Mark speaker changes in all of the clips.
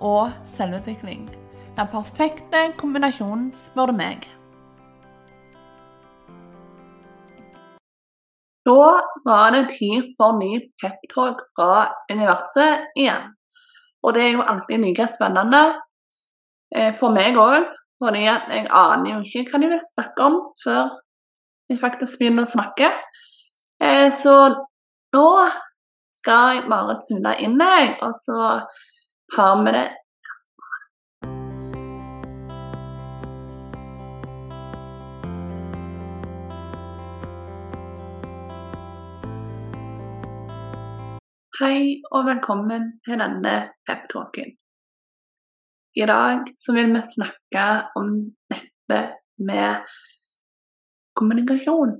Speaker 1: og selvutvikling. Den perfekte kombinasjonen, spør du meg. Da var det tid for ny peptalk fra universet igjen. Og det er jo alltid like spennende eh, for meg òg, fordi jeg aner jo ikke hva de vil snakke om før de faktisk begynner å snakke. Eh, så nå skal bare tune inn, og så har vi det Hei og velkommen til denne peptalken. I dag så vil vi snakke om dette med kommunikasjon.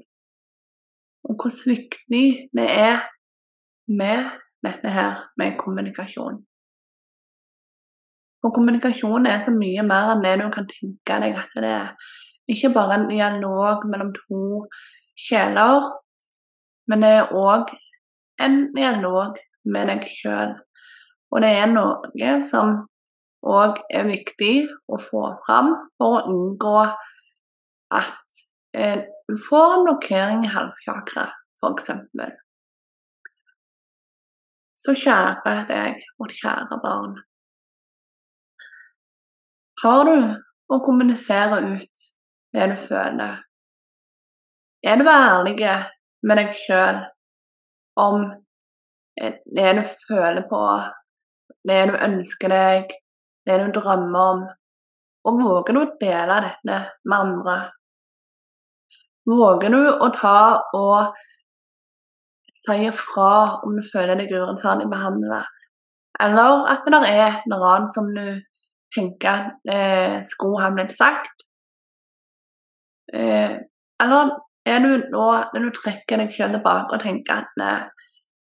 Speaker 1: Og hvor viktig det er med dette her med kommunikasjon. For kommunikasjon er så mye mer enn det du kan tenke deg at det er. Ikke bare en dialog mellom to sjeler, men det er òg en dialog med deg sjøl. Og det er noe som òg er viktig å få fram for å unngå at eh, du får en blokkering i halschakra, f.eks. Så kjære deg, vårt kjære barn. Har du å kommunisere ut det du føler? Er du ærlig med deg sjøl om det du føler på, det du ønsker deg, det du drømmer om. Og våger du å dele dette med andre? Våger du å ta og si ifra om du føler deg urettferdig behandlet? Eller at det er noe annet som du tenker eh, skulle han blitt sagt? Eh, eller er du nå når du trekker deg selv tilbake og tenker at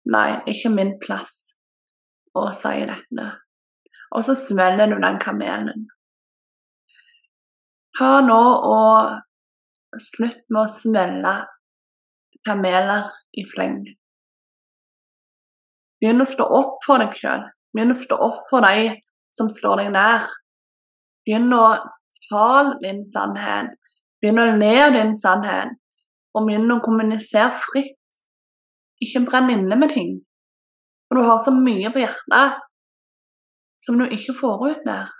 Speaker 1: Nei, ikke min plass å si dette. Og så smeller du den kamelen. Ta nå og slutt med å smelle kameler i fleng. Begynn å stå opp for deg sjøl. Begynn å stå opp for de som slår deg nær. Begynn å tale din sannhet. Begynn å le din sannhet. Og begynn å kommunisere fritt ikke brenn inne med ting. For du har så mye på hjertet som du ikke får ut der.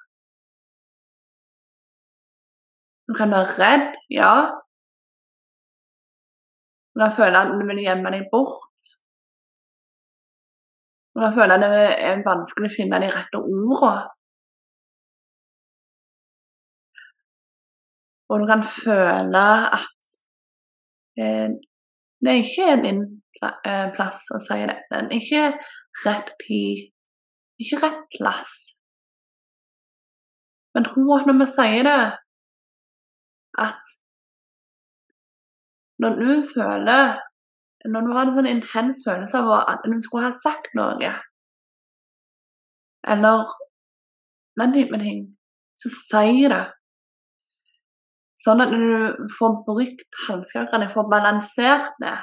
Speaker 1: Du kan være redd, ja. Du kan føle at du vil gjemme deg bort. Du kan føle at det er vanskelig å finne de rette ordene. Og du kan føle at eh, det er ikke din Eh, plass å si dette. Ikke rett tid, ikke rett plass. Men tro at når vi sier det, at når du føler Når du har en sånn intens følelse av at du skulle ha sagt noe, eller den type ting, så si det. Sånn at du får brukt hanskene, får balansert det,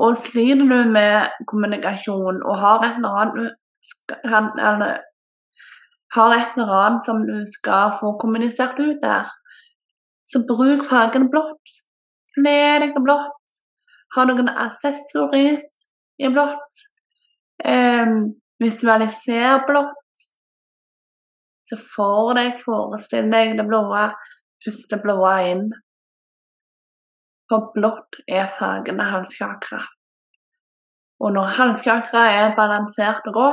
Speaker 1: og sliter du med kommunikasjon og har et eller annet eller, har et eller annet som du skal få kommunisert ut der, så bruk fargen blått. Kle i blått. Ha noen accessories i blått. Um, visualiser blått. Så for deg, forestill deg det blå, pust det blå inn. For blått er fargende halschakra. Og når halschakra er balansert og rå,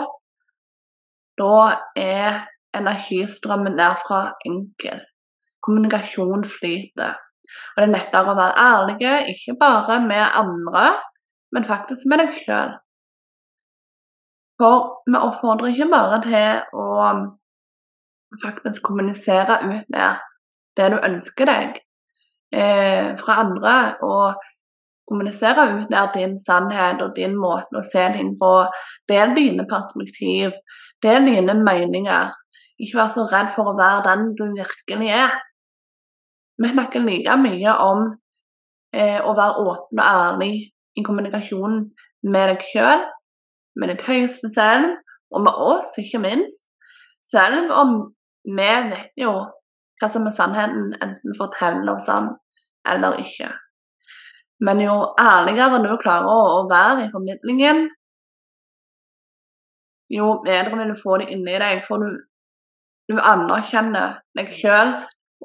Speaker 1: da er energistrømmen derfra enkel. Kommunikasjon flyter. Og det er lettere å være ærlig, ikke bare med andre, men faktisk med deg sjøl. For vi oppfordrer ikke bare til å faktisk kommunisere ut der det du ønsker deg eh, fra andre, og kommunisere ut der din sannhet og din måte å se ting på. Del dine perspektiv, del dine meninger. Ikke vær så redd for å være den du virkelig er. Vi snakker like mye om eh, å være åpen og ærlig i kommunikasjonen med deg sjøl, med deg høyeste selv, og med oss, ikke minst. Selv om vi vet jo hva som er sannheten, enten forteller oss den eller ikke. Men jo ærligere du klarer å være i formidlingen, jo bedre vil du få det inni deg. For du, du anerkjenner deg sjøl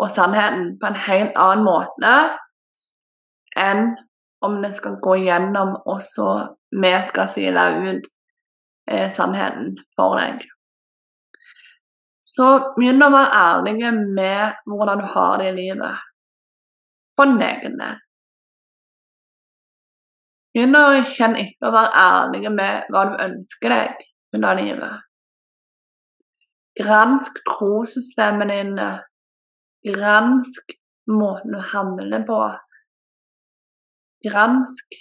Speaker 1: og sannheten på en helt annen måte enn om det skal gå gjennom, og så vi skal sile ut eh, sannheten for deg. Så begynn å være ærlig med hvordan du har det i livet. For din egen del. Begynn å kjenne etter og være ærlig med hva du ønsker deg under livet. Gransk trossystemene dine. Gransk måten du handle på. Gransk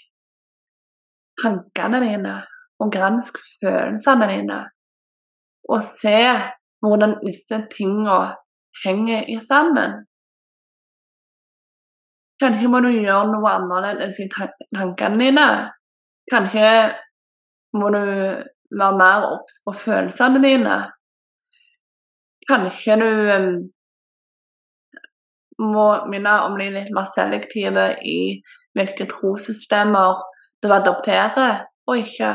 Speaker 1: tankene dine, og gransk følelsene dine. Og se hvordan disse tingene henger i sammen. Kanskje må du gjøre noe annerledes i tankene dine. Kanskje må du være mer obs på følelsene dine. Kanskje du um, må minne om de litt mer selektive i hvilke trossystemer du adopterer og ikke.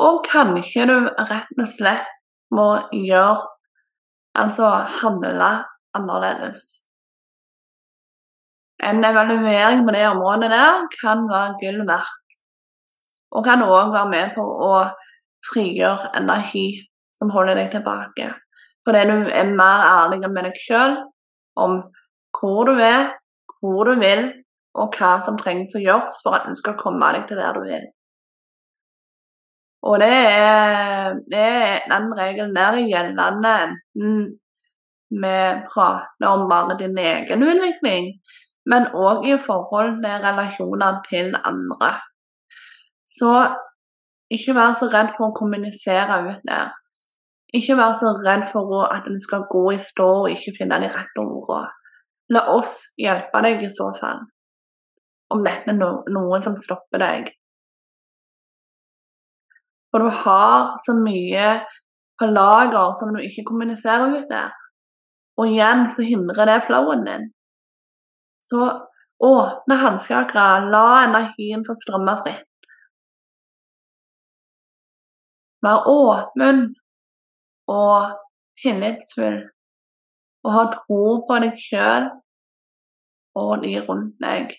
Speaker 1: Og kanskje du rett og slett må gjøre Altså handle annerledes. En evaluering på det området der kan være gull verdt. Og kan òg være med på å frigjøre energi som holder deg tilbake. Fordi du er mer ærlig med deg sjøl om hvor du er, hvor du vil, og hva som trengs å gjøres for at du skal komme deg til der du vil. Og det er, det er den regelen der gjeldende enten vi prater om bare din egen utvikling, men òg i forhold til relasjoner til andre. Så ikke vær så redd for å kommunisere ut der. Ikke vær så redd for at du skal gå i stå og ikke finne de rette ordene. La oss hjelpe deg i så fall, om dette er noe som stopper deg. For du har så mye på lager som du ikke kommuniserer ut der. Og igjen så hindrer det flowen din. Så åpne halschakra, la energien få strømme fritt. Vær åpen og tillitsfull, og ha tro på deg sjøl og de rundt deg.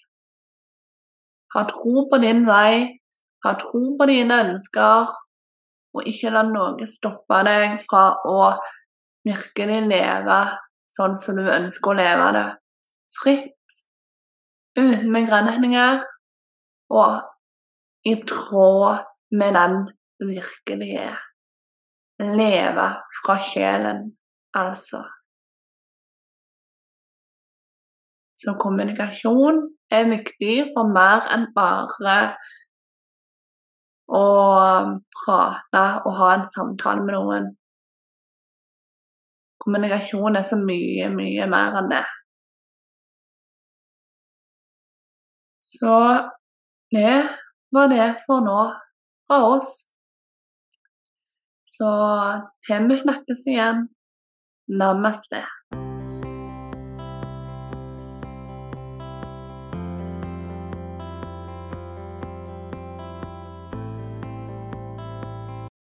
Speaker 1: Ha tro på din vei, ha tro på dine ønsker, og ikke la noe stoppe deg fra å virkelig leve sånn som du ønsker å leve det. Fritt, uten begrensninger og i tråd med den du virkelig er. Leve fra sjelen, altså. Så kommunikasjon er viktig for mer enn bare å prate og ha en samtale med noen. Kommunikasjon er så mye, mye mer enn det. Så det var det for nå fra oss. Så til vi snakkes igjen, namaste.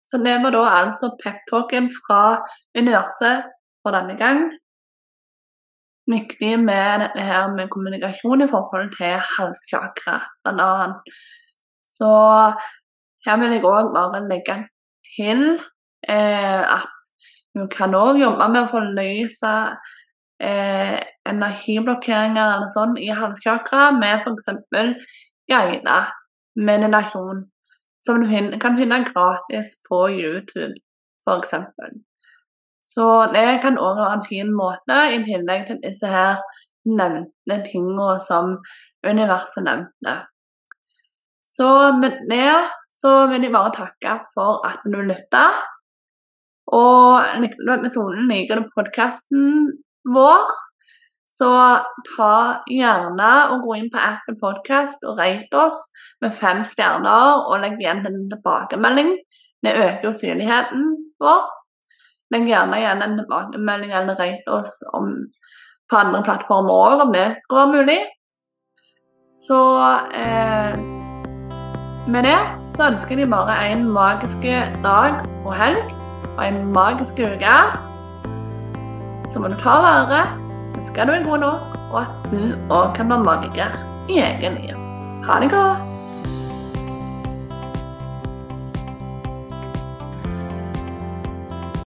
Speaker 1: Så det var da altså peptalken fra universet for denne gang. Viktig med dette her med kommunikasjon i forhold til halschakra, bl.a. Så her vil jeg òg bare legge til eh, at du kan òg jobbe med å forløse eh, energiblokkeringer eller sånn i halschakra med f.eks. guidet meditasjon som du kan finne gratis på YouTube, f.eks. Så det kan òg være en fin måte, i tillegg til disse her nevnte tingene som universet nevnte. Så med det så vil jeg bare takke for at du lytta. Og likte du episoden, liker du podkasten vår, så ta gjerne og gå inn på Apple Podcast og rate oss med fem stjerner, og legg igjen en tilbakemelding. Det øker synligheten vår. Legg gjerne igjen en tilbakemelding eller rate oss om, på andre plattformer òg, om det skulle være mulig. Så eh, med det så ønsker de bare en magisk dag og helg og en magisk uke. Så må du ta vare ønsker du en god dag, og at du òg kan være magiker i egen liv. Ha det godt.